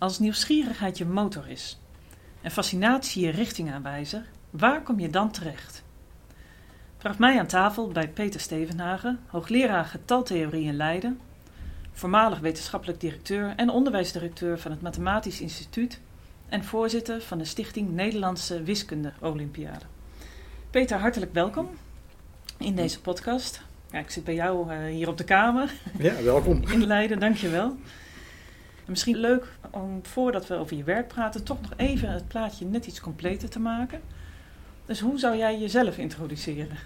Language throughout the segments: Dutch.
Als nieuwsgierigheid je motor is en fascinatie je richtingaanwijzer, waar kom je dan terecht? Vraag mij aan tafel bij Peter Stevenhagen, hoogleraar getaltheorie in Leiden, voormalig wetenschappelijk directeur en onderwijsdirecteur van het Mathematisch Instituut en voorzitter van de Stichting Nederlandse Wiskunde Olympiade. Peter, hartelijk welkom in deze podcast. Ja, ik zit bij jou uh, hier op de kamer. Ja, welkom. In Leiden, dankjewel. Misschien leuk om voordat we over je werk praten, toch nog even het plaatje net iets completer te maken. Dus hoe zou jij jezelf introduceren?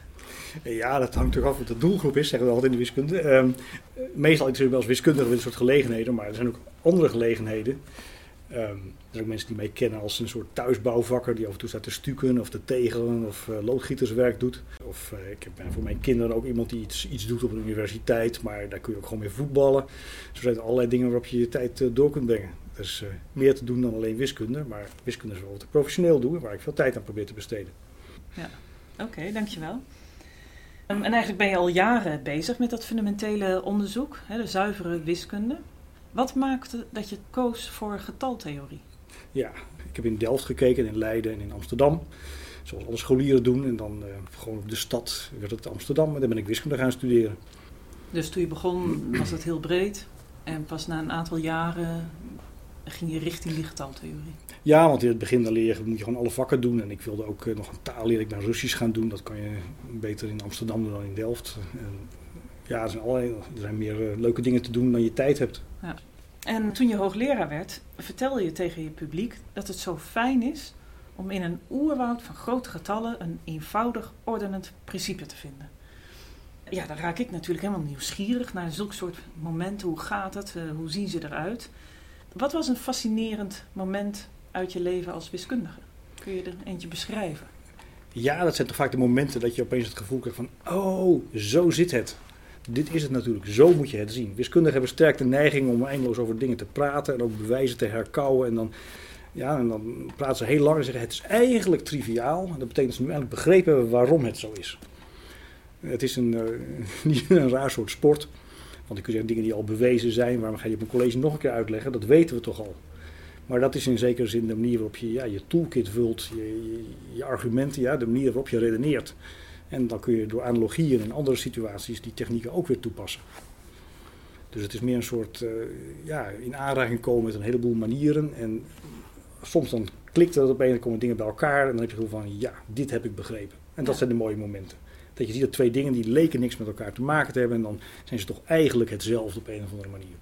Ja, dat hangt toch af wat de doelgroep is, zeggen we altijd in de wiskunde. Um, meestal ik me als wiskundige een soort gelegenheden, maar er zijn ook andere gelegenheden. Um, er zijn ook mensen die mij kennen als een soort thuisbouwvakker die af en toe staat te stukken of te tegelen of uh, loodgieterswerk doet. Of uh, ik ben voor mijn kinderen ook iemand die iets, iets doet op een universiteit, maar daar kun je ook gewoon mee voetballen. Er zijn allerlei dingen waarop je je tijd door kunt brengen. Er is meer te doen dan alleen wiskunde, maar wiskunde is wel wat ik professioneel doe, waar ik veel tijd aan probeer te besteden. Ja, oké, dankjewel. Um, en eigenlijk ben je al jaren bezig met dat fundamentele onderzoek, hè, de zuivere wiskunde. Wat maakte dat je koos voor getaltheorie? Ja, ik heb in Delft gekeken, in Leiden en in Amsterdam. Zoals alle scholieren doen. En dan uh, gewoon op de stad werd het Amsterdam. En dan ben ik wiskunde gaan studeren. Dus toen je begon was het heel breed. En pas na een aantal jaren ging je richting die getaltheorie. Ja, want in het begin dan leer je, moet je gewoon alle vakken doen. En ik wilde ook uh, nog een taal leren. Ik naar Russisch gaan doen. Dat kan je beter in Amsterdam doen dan in Delft. En ja, er zijn, allerlei, er zijn meer uh, leuke dingen te doen dan je tijd hebt. Ja. En toen je hoogleraar werd, vertelde je tegen je publiek dat het zo fijn is om in een oerwoud van grote getallen een eenvoudig ordenend principe te vinden. Ja, dan raak ik natuurlijk helemaal nieuwsgierig naar zulke soort momenten. Hoe gaat het? Uh, hoe zien ze eruit? Wat was een fascinerend moment uit je leven als wiskundige? Kun je er eentje beschrijven? Ja, dat zijn toch vaak de momenten dat je opeens het gevoel krijgt van... oh, zo zit het. Dit is het natuurlijk, zo moet je het zien. Wiskundigen hebben sterk de neiging om eindeloos over dingen te praten... en ook bewijzen te herkouwen en dan... Ja, en dan praten ze heel lang en zeggen het is eigenlijk triviaal. Dat betekent dat ze nu eigenlijk begrepen hebben waarom het zo is. Het is een, uh, niet een raar soort sport. Want ik kun zeggen dingen die al bewezen zijn, waarom ga je op een college nog een keer uitleggen? Dat weten we toch al. Maar dat is in zekere zin de manier waarop je ja, je toolkit vult, je, je, je, argumenten, ja, de manier waarop je redeneert. En dan kun je door analogieën in andere situaties die technieken ook weer toepassen. Dus het is meer een soort uh, ja, in aanraking komen met een heleboel manieren. En soms dan klikt dat op een, dan komen dingen bij elkaar. En dan heb je het gevoel van, ja, dit heb ik begrepen. En dat zijn de mooie momenten. Dat je ziet dat twee dingen die leken niks met elkaar te maken te hebben. En dan zijn ze toch eigenlijk hetzelfde op een of andere manier.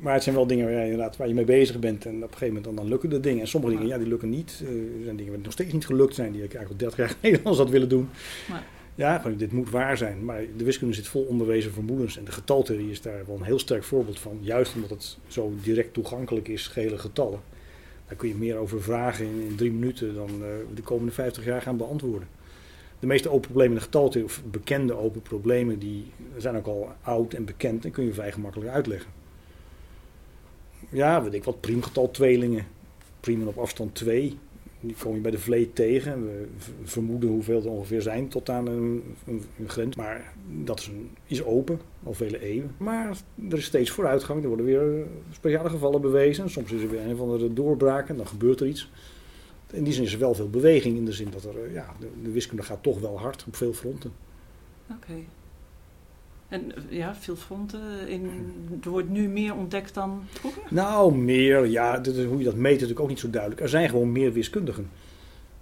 Maar het zijn wel dingen waar je, inderdaad, waar je mee bezig bent. En op een gegeven moment dan, dan lukken de dingen. En sommige dingen, ja, die lukken niet. Uh, er zijn dingen die nog steeds niet gelukt zijn. Die ik eigenlijk al 30 jaar geleden al had willen doen. Maar. Ja, dit moet waar zijn. Maar de wiskunde zit vol onbewezen vermoedens. En de getaltheorie is daar wel een heel sterk voorbeeld van. Juist omdat het zo direct toegankelijk is, gele getallen. Daar kun je meer over vragen in, in drie minuten dan uh, de komende 50 jaar gaan beantwoorden. De meeste open problemen in de getaltheorie, of bekende open problemen, die zijn ook al oud en bekend en kun je vrij gemakkelijk uitleggen ja, weet ik wat, priemgetal tweelingen. Priemen op afstand 2. Die kom je bij de vleet tegen. We vermoeden hoeveel er ongeveer zijn tot aan een, een, grens. Maar dat is, een, is open, al vele eeuwen. Maar er is steeds vooruitgang. Er worden weer speciale gevallen bewezen. Soms is er weer een of andere doorbraak en dan gebeurt er iets. In die zin is er wel veel beweging. In de zin dat er, ja, de, de wiskunde gaat toch wel hard op veel fronten. Oké. Okay. En ja, veel fronten. In, er wordt nu meer ontdekt dan vroeger? Nou, meer. Ja, dat is, hoe je dat meet is natuurlijk ook niet zo duidelijk. Er zijn gewoon meer wiskundigen.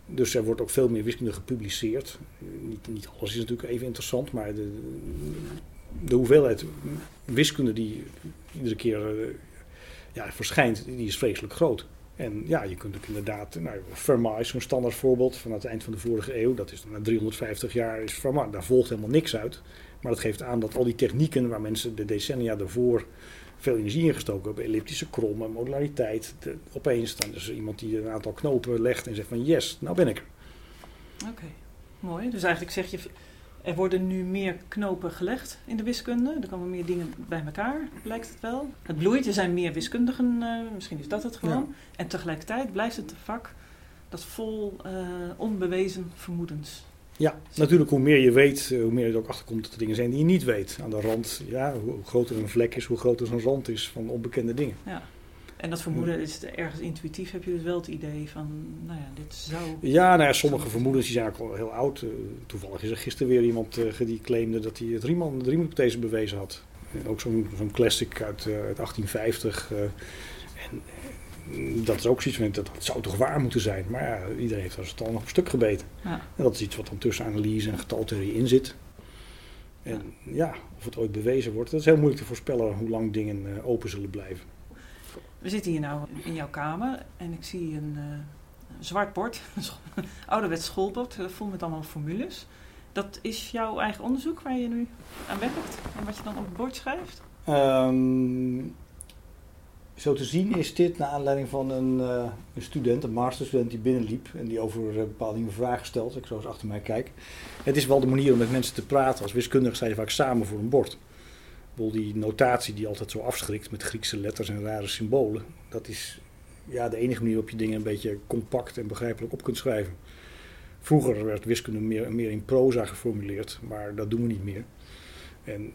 Dus er wordt ook veel meer wiskunde gepubliceerd. Niet, niet alles is natuurlijk even interessant, maar de, de hoeveelheid wiskunde die iedere keer ja, verschijnt, die is vreselijk groot. En ja, je kunt ook inderdaad, nou, Fermat is zo'n standaard voorbeeld van het eind van de vorige eeuw. Dat is na 350 jaar is Fermat, daar volgt helemaal niks uit. Maar dat geeft aan dat al die technieken waar mensen de decennia daarvoor veel energie in gestoken hebben, elliptische krommen, modulariteit, opeens dan is er iemand die een aantal knopen legt en zegt van yes, nou ben ik er. Oké, mooi. Dus eigenlijk zeg je, er worden nu meer knopen gelegd in de wiskunde. Er komen meer dingen bij elkaar, lijkt het wel. Het bloeit, er zijn meer wiskundigen, uh, misschien is dat het gewoon. Ja. En tegelijkertijd blijft het een vak dat vol uh, onbewezen vermoedens ja, natuurlijk hoe meer je weet, hoe meer je er ook achterkomt dat er dingen zijn die je niet weet. Aan de rand, ja, hoe groter een vlek is, hoe groter zo'n rand is van onbekende dingen. Ja. En dat vermoeden is ergens intuïtief, heb je dus wel het idee van, nou ja, dit zou... Ja, nou ja, sommige vermoedens die zijn ook al heel oud. Uh, toevallig is er gisteren weer iemand uh, die claimde dat hij het Riemann, de Riemann-hypothese bewezen had. ook zo'n zo'n classic uit, uh, uit 1850. en dat is ook zoiets van, dat, dat zou toch waar moeten zijn. Maar ja, iedereen heeft er al nog een stuk gebeten. Ja. En dat is iets wat dan tussen analyse en getaltheorie in zit. En ja, of het ooit bewezen wordt, dat is heel moeilijk te voorspellen hoe lang dingen open zullen blijven. We zitten hier nou in jouw kamer en ik zie een uh, zwart bord, een ouderwets schoolbord, vol met allemaal formules. Dat is jouw eigen onderzoek waar je nu aan werkt en wat je dan op het bord schrijft? Um, zo te zien is dit naar aanleiding van een, uh, een student, een masterstudent die binnenliep en die over bepaalde dingen vragen stelt. Ik zo eens achter mij kijk. Het is wel de manier om met mensen te praten. Als wiskundigen sta je vaak samen voor een bord die notatie die altijd zo afschrikt met Griekse letters en rare symbolen. Dat is ja, de enige manier waarop je dingen een beetje compact en begrijpelijk op kunt schrijven. Vroeger werd wiskunde meer, meer in proza geformuleerd, maar dat doen we niet meer. En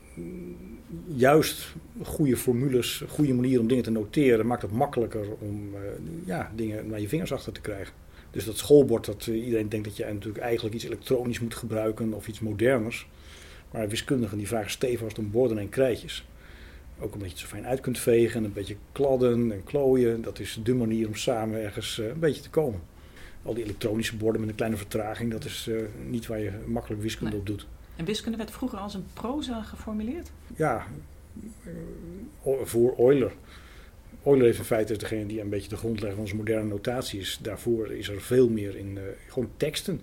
juist goede formules, goede manier om dingen te noteren, maakt het makkelijker om uh, ja, dingen naar je vingers achter te krijgen. Dus dat schoolbord, dat uh, iedereen denkt dat je natuurlijk eigenlijk iets elektronisch moet gebruiken of iets moderners. Maar wiskundigen die vragen stevast om borden en krijtjes. Ook een beetje zo fijn uit kunt vegen en een beetje kladden en klooien. Dat is de manier om samen ergens uh, een beetje te komen. Al die elektronische borden met een kleine vertraging, dat is uh, niet waar je makkelijk wiskunde nee. op doet. En wiskunde werd vroeger als een proza geformuleerd? Ja, uh, voor Euler. Euler heeft in feite degene die een beetje de grondlegger van onze moderne notatie is. Daarvoor is er veel meer in gewoon teksten.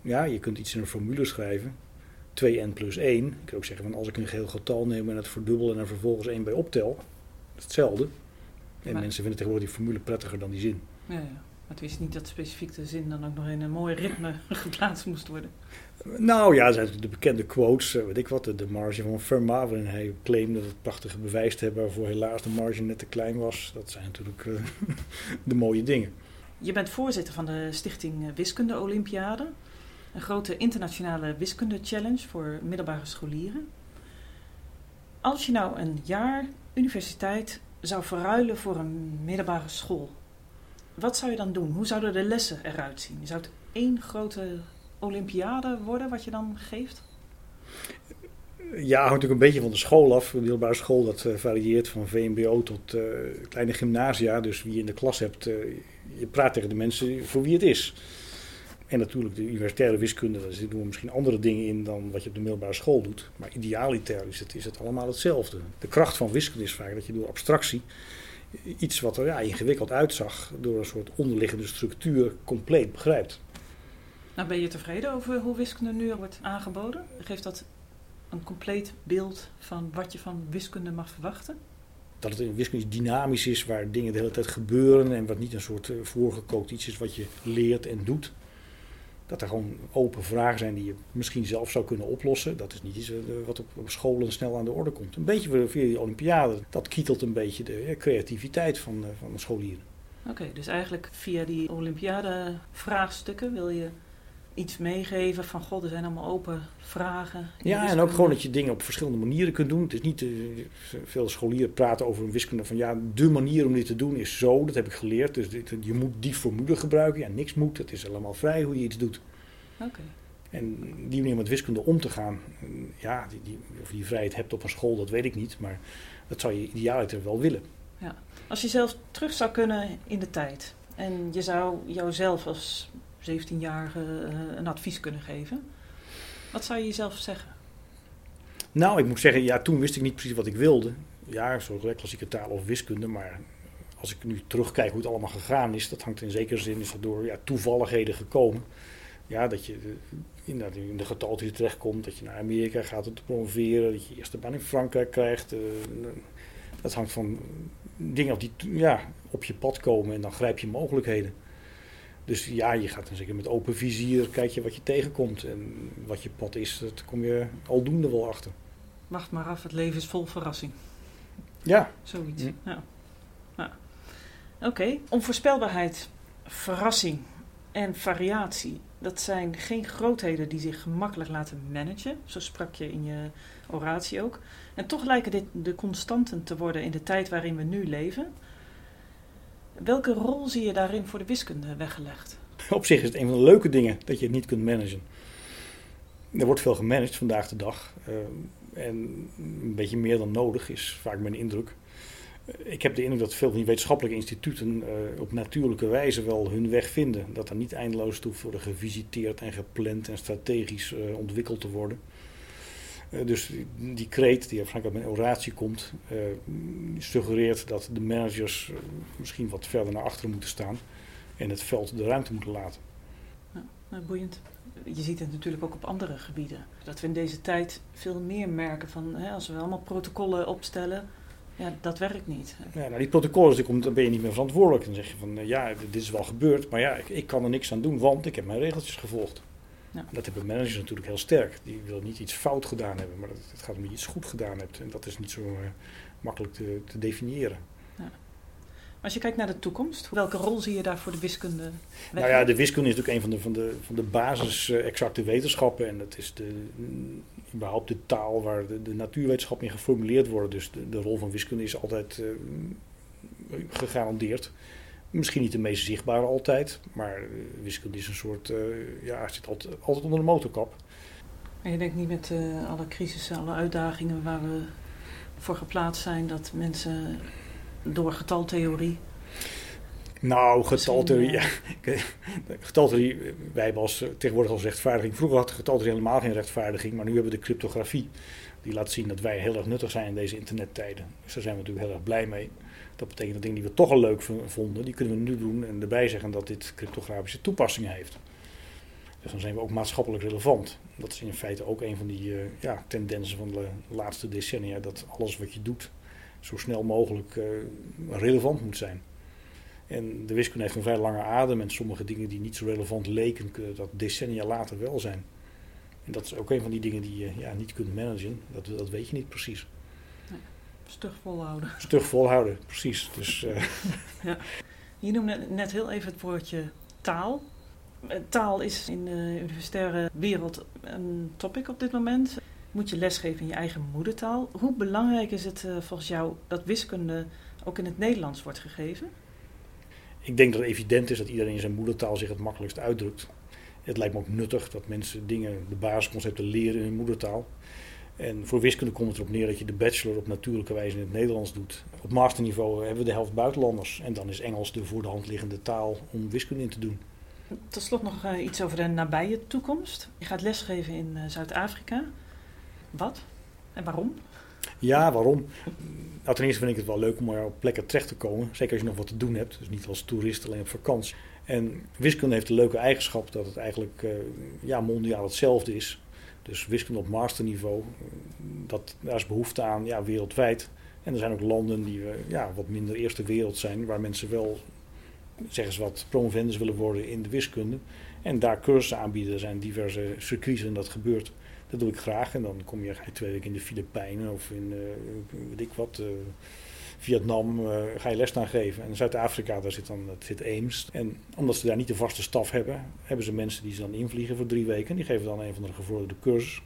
Ja, je kunt iets in een formule schrijven. 2n plus 1. Ik kan ook zeggen van als ik een geheel getal neem en het verdubbel en er vervolgens 1 bij optel. Hetzelfde. En Maar- mensen vinden tegenwoordig die formule prettiger dan die zin. Ja, ja. Maar het wist niet dat specifiek de zin dan ook nog in een mooi ritme geplaatst moest worden. Nou ja, zijn de bekende quotes, eh, weet ik wat, de, de marge van Fermat, waarin hij claimde het prachtige bewijs te hebben waarvoor helaas de marge net te klein was. Dat zijn natuurlijk eh, de mooie dingen. Je bent voorzitter van de Stichting Wiskunde Olympiade. Een grote internationale wiskunde challenge voor middelbare scholieren. Als je nou een jaar universiteit zou verruilen voor een middelbare school, wat zou je dan doen? Hoe zouden de lessen eruit zien? Zou het één grote olympiade worden wat je dan geeft? Ja, hangt natuurlijk een beetje van de school af. De middelbare school dat eh, varieert van VMBO tot eh, kleine gymnasia. Dus wie je in de klas hebt, eh, je praat tegen de mensen voor wie het is. En natuurlijk de universitaire wiskunde, daar zitten we misschien andere dingen in dan wat je op de middelbare school doet. Maar idealiter is het, is het allemaal hetzelfde. De kracht van wiskunde is vaak dat je door abstractie iets wat er ja, ingewikkeld uitzag, door een soort onderliggende structuur compleet begrijpt. Nou, ben je tevreden over hoe wiskunde nu wordt aangeboden? Geeft dat een compleet beeld van wat je van wiskunde mag verwachten? Dat het in wiskunde dynamisch is, waar dingen de hele tijd gebeuren en wat niet een soort eh, voorgekookt iets is wat je leert en doet. Dat er gewoon open vragen zijn die je misschien zelf zou kunnen oplossen. Dat is niet iets eh, wat op, scholen snel aan de orde komt. Een beetje via die Olympiade, dat kietelt een beetje de ja, creativiteit van, eh, van de scholieren. Oké, dus eigenlijk via die Olympiade vraagstukken wil je iets meegeven van god, er zijn allemaal open vragen. Ja, en ook gewoon dat je dingen op verschillende manieren kunt doen. Het is niet, eh, veel scholieren praten over een wiskunde van ja, de manier om dit te doen is zo, dat heb ik geleerd. Dus dit, je moet die formule gebruiken. Ja, niks moet, het is allemaal vrij hoe je iets doet. Oké. En die manier met wiskunde om te gaan, ja, die, die, of je die vrijheid hebt op een school, dat weet ik niet. Maar dat zou je idealiter wel willen. Als je zelf terug zou kunnen in de tijd en je zou jouzelf als 17-jarige eh, een advies kunnen geven, wat zou je jezelf zeggen? Nou, ik moet zeggen, ja, toen wist ik niet precies wat ik wilde. Ja, zo klassieke taal of wiskunde, maar als ik nu terugkijk hoe het allemaal gegaan is, dat hangt in zekere zin is dat door ja, toevalligheden gekomen. Ja, dat je eh, inderdaad in de getalten terechtkomt, dat je naar Amerika gaat om te promoveren, dat je je eerste baan in Frankrijk krijgt. eh, dat hangt van dingen die ja, op je pad komen en dan grijp je mogelijkheden. Dus ja, je gaat dan zeker met open vizier, kijk je wat je tegenkomt. En wat je pad is, dat kom je aldoende wel achter. Wacht maar af, het leven is vol verrassing. Ja, Zoiets. Hm. Ja. ja. Oké, onvoorspelbaarheid, verrassing en variatie. dat zijn geen grootheden die zich gemakkelijk laten managen. Zo sprak je in je oratie ook. En toch lijken dit de constanten te worden in de tijd waarin we nu leven. Welke rol zie je daarin voor de wiskunde weggelegd? Op zich is het een van de leuke dingen dat je het niet kunt managen. Er wordt veel gemanaged vandaag de dag. Uh, en een beetje meer dan nodig is vaak mijn indruk. Ik heb de indruk dat veel van die wetenschappelijke instituten uh, op natuurlijke wijze wel hun weg vinden. Dat er niet eindeloos toe worden gevisiteerd en gepland en strategisch ontwikkeld te worden. Uh, dus die kreet, die waarschijnlijk uit mijn oratie komt, suggereert dat de managers misschien wat verder naar achteren moeten staan en het veld de ruimte moeten laten. Nou, boeiend. Je ziet het natuurlijk ook op andere gebieden. Dat we in deze tijd veel meer merken van hè, als we allemaal protocollen opstellen, ja, dat werkt niet. Ja, nou, die protocollen, dan ben je niet meer verantwoordelijk. Dan zeg je van ja, dit is wel gebeurd, maar ja, ik, ik kan er niks aan doen, want ik heb mijn regeltjes gevolgd. Ja. Dat hebben managers natuurlijk heel sterk. Die willen niet iets fout gedaan hebben, maar het gaat om dat je iets goed gedaan hebt. En dat is niet zo uh, makkelijk te, te definiëren. Als je kijkt naar de toekomst, welke rol zie je daar voor de wiskunde? Nou ja, de wiskunde is natuurlijk een van de, van de, van de basis-exacte wetenschappen. En dat is de, überhaupt de taal waar de, de natuurwetenschappen in geformuleerd worden. Dus de, de rol van wiskunde is altijd uh, gegarandeerd. Misschien niet de meest zichtbare altijd, maar wiskunde is een soort, uh, ja, zit altijd, altijd onder de motorkap. En je denkt niet met uh, alle crisissen, alle uitdagingen waar we voor geplaatst zijn, dat mensen door getaltheorie? Nou, getaltheorie, ja. getaltheorie, wij hebben als, tegenwoordig als rechtvaardiging. Vroeger had getaltheorie helemaal geen rechtvaardiging, maar nu hebben we de cryptografie. Die laat zien dat wij heel erg nuttig zijn in deze internettijden. Dus daar zijn we natuurlijk heel erg blij mee. Dat betekent dat dingen die we toch al leuk vonden, die kunnen we nu doen en erbij zeggen dat dit cryptografische toepassingen heeft. Dus dan zijn we ook maatschappelijk relevant. Dat is in feite ook een van die uh, ja, tendensen van de laatste decennia, dat alles wat je doet zo snel mogelijk uh, relevant moet zijn. En de wiskunde heeft een vrij lange adem en sommige dingen die niet zo relevant leken, kunnen dat decennia later wel zijn. En dat is ook een van die dingen die je ja, niet kunt managen, dat, dat weet je niet precies. Nee, stug volhouden. Stug volhouden, precies. Dus, uh... ja. Je noemde net heel even het woordje taal. Eh, taal is in de universitaire wereld een topic op dit moment moet je lesgeven in je eigen moedertaal. Hoe belangrijk is het uh, volgens jou dat wiskunde ook in het Nederlands wordt gegeven? Ik denk dat het evident is dat iedereen in zijn moedertaal zich het makkelijkst uitdrukt. Het lijkt me ook nuttig dat mensen dingen, de basisconcepten leren in hun moedertaal. En voor wiskunde komt het erop neer dat je de bachelor op natuurlijke wijze in het Nederlands doet. Op masterniveau hebben we de helft buitenlanders. En dan is Engels de voor de hand liggende taal om wiskunde in te doen. Tot slot nog uh, iets over de nabije toekomst. Je gaat lesgeven in uh, Zuid-Afrika. Wat en waarom? Ja, waarom? Nou, ten eerste vind ik het wel leuk om op plekken terecht te komen. Zeker als je nog wat te doen hebt. Dus niet als toerist alleen op vakantie. En wiskunde heeft de leuke eigenschap dat het eigenlijk uh, ja, mondiaal hetzelfde is. Dus wiskunde op masterniveau, dat, daar is behoefte aan ja, wereldwijd. En er zijn ook landen die uh, ja, wat minder eerste wereld zijn, waar mensen wel, zeggen ze wat, promovendus willen worden in de wiskunde. En daar cursussen aanbieden. Er zijn diverse circuits en dat gebeurt. Dat doe ik graag. En dan kom je twee weken in de Filipijnen of in, weet ik wat, Vietnam, uh, ga je les staan geven. En Zuid-Afrika, daar zit dan het zit Eems. En omdat ze daar niet de vaste staf hebben, hebben ze mensen die ze dan invliegen voor drie weken. Die geven dan een van de gevorderde cursus.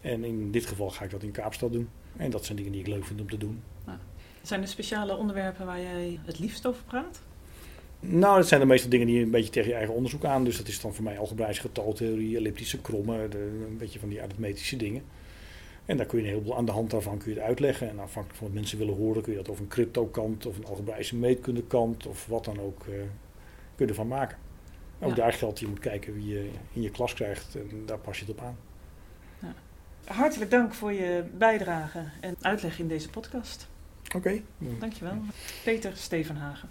En in dit geval ga ik dat in Kaapstad doen. En dat zijn dingen die ik leuk vind om te doen. Nou, zijn er speciale onderwerpen waar jij het liefst over praat? Nou, dat zijn de meeste dingen die een beetje tegen je eigen onderzoek aan. Dus dat is dan voor mij algebraïsche getaltheorie, elliptische krommen, de, een beetje van die arithmetische dingen. En daar kun je een heleboel aan de hand daarvan kun je het uitleggen. En afhankelijk van wat mensen willen horen, kun je dat over een crypto-kant of een algebraïsche meetkundekant of wat dan ook uh, kun je ervan maken. Ook daar geldt, je moet kijken wie je in je klas krijgt en daar pas je het op aan. Ja. Hartelijk dank voor je bijdrage en uitleg in deze podcast. Oké. Okay. Dankjewel. Peter Stevenhagen.